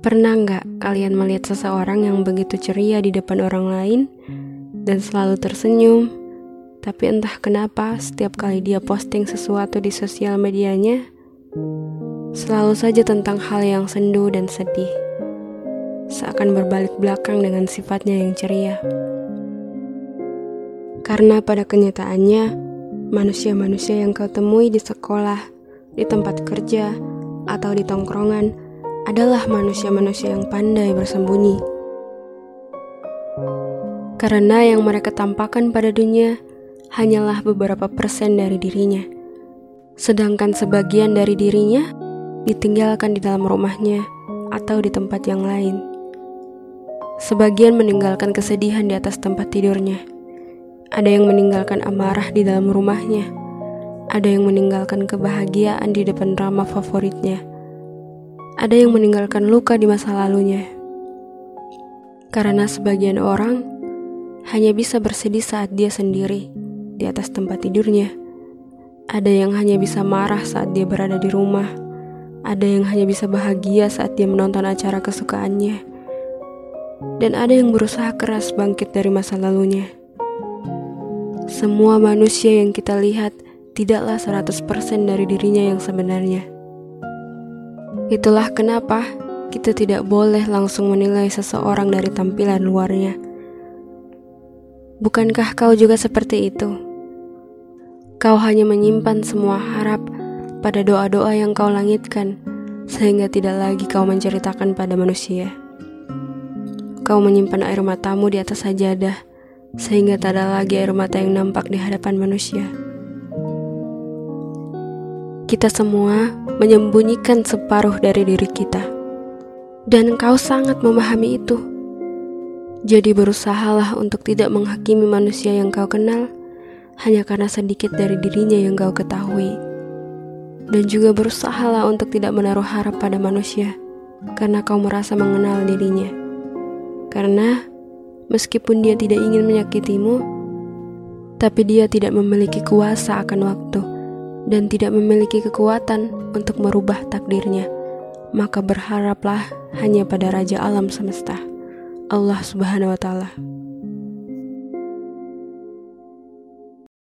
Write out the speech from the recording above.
Pernah nggak kalian melihat seseorang yang begitu ceria di depan orang lain dan selalu tersenyum, tapi entah kenapa setiap kali dia posting sesuatu di sosial medianya, selalu saja tentang hal yang sendu dan sedih, seakan berbalik belakang dengan sifatnya yang ceria. Karena pada kenyataannya, manusia-manusia yang kau temui di sekolah, di tempat kerja, atau di tongkrongan adalah manusia-manusia yang pandai bersembunyi. Karena yang mereka tampakkan pada dunia hanyalah beberapa persen dari dirinya, sedangkan sebagian dari dirinya ditinggalkan di dalam rumahnya atau di tempat yang lain. Sebagian meninggalkan kesedihan di atas tempat tidurnya. Ada yang meninggalkan amarah di dalam rumahnya. Ada yang meninggalkan kebahagiaan di depan drama favoritnya ada yang meninggalkan luka di masa lalunya. Karena sebagian orang hanya bisa bersedih saat dia sendiri di atas tempat tidurnya. Ada yang hanya bisa marah saat dia berada di rumah. Ada yang hanya bisa bahagia saat dia menonton acara kesukaannya. Dan ada yang berusaha keras bangkit dari masa lalunya. Semua manusia yang kita lihat tidaklah 100% dari dirinya yang sebenarnya. Itulah kenapa kita tidak boleh langsung menilai seseorang dari tampilan luarnya. Bukankah kau juga seperti itu? Kau hanya menyimpan semua harap pada doa-doa yang kau langitkan, sehingga tidak lagi kau menceritakan pada manusia. Kau menyimpan air matamu di atas sajadah, sehingga tak ada lagi air mata yang nampak di hadapan manusia. Kita semua menyembunyikan separuh dari diri kita. Dan engkau sangat memahami itu. Jadi berusahalah untuk tidak menghakimi manusia yang kau kenal hanya karena sedikit dari dirinya yang kau ketahui. Dan juga berusahalah untuk tidak menaruh harap pada manusia karena kau merasa mengenal dirinya. Karena meskipun dia tidak ingin menyakitimu, tapi dia tidak memiliki kuasa akan waktu dan tidak memiliki kekuatan untuk merubah takdirnya, maka berharaplah hanya pada Raja Alam Semesta, Allah Subhanahu wa Ta'ala.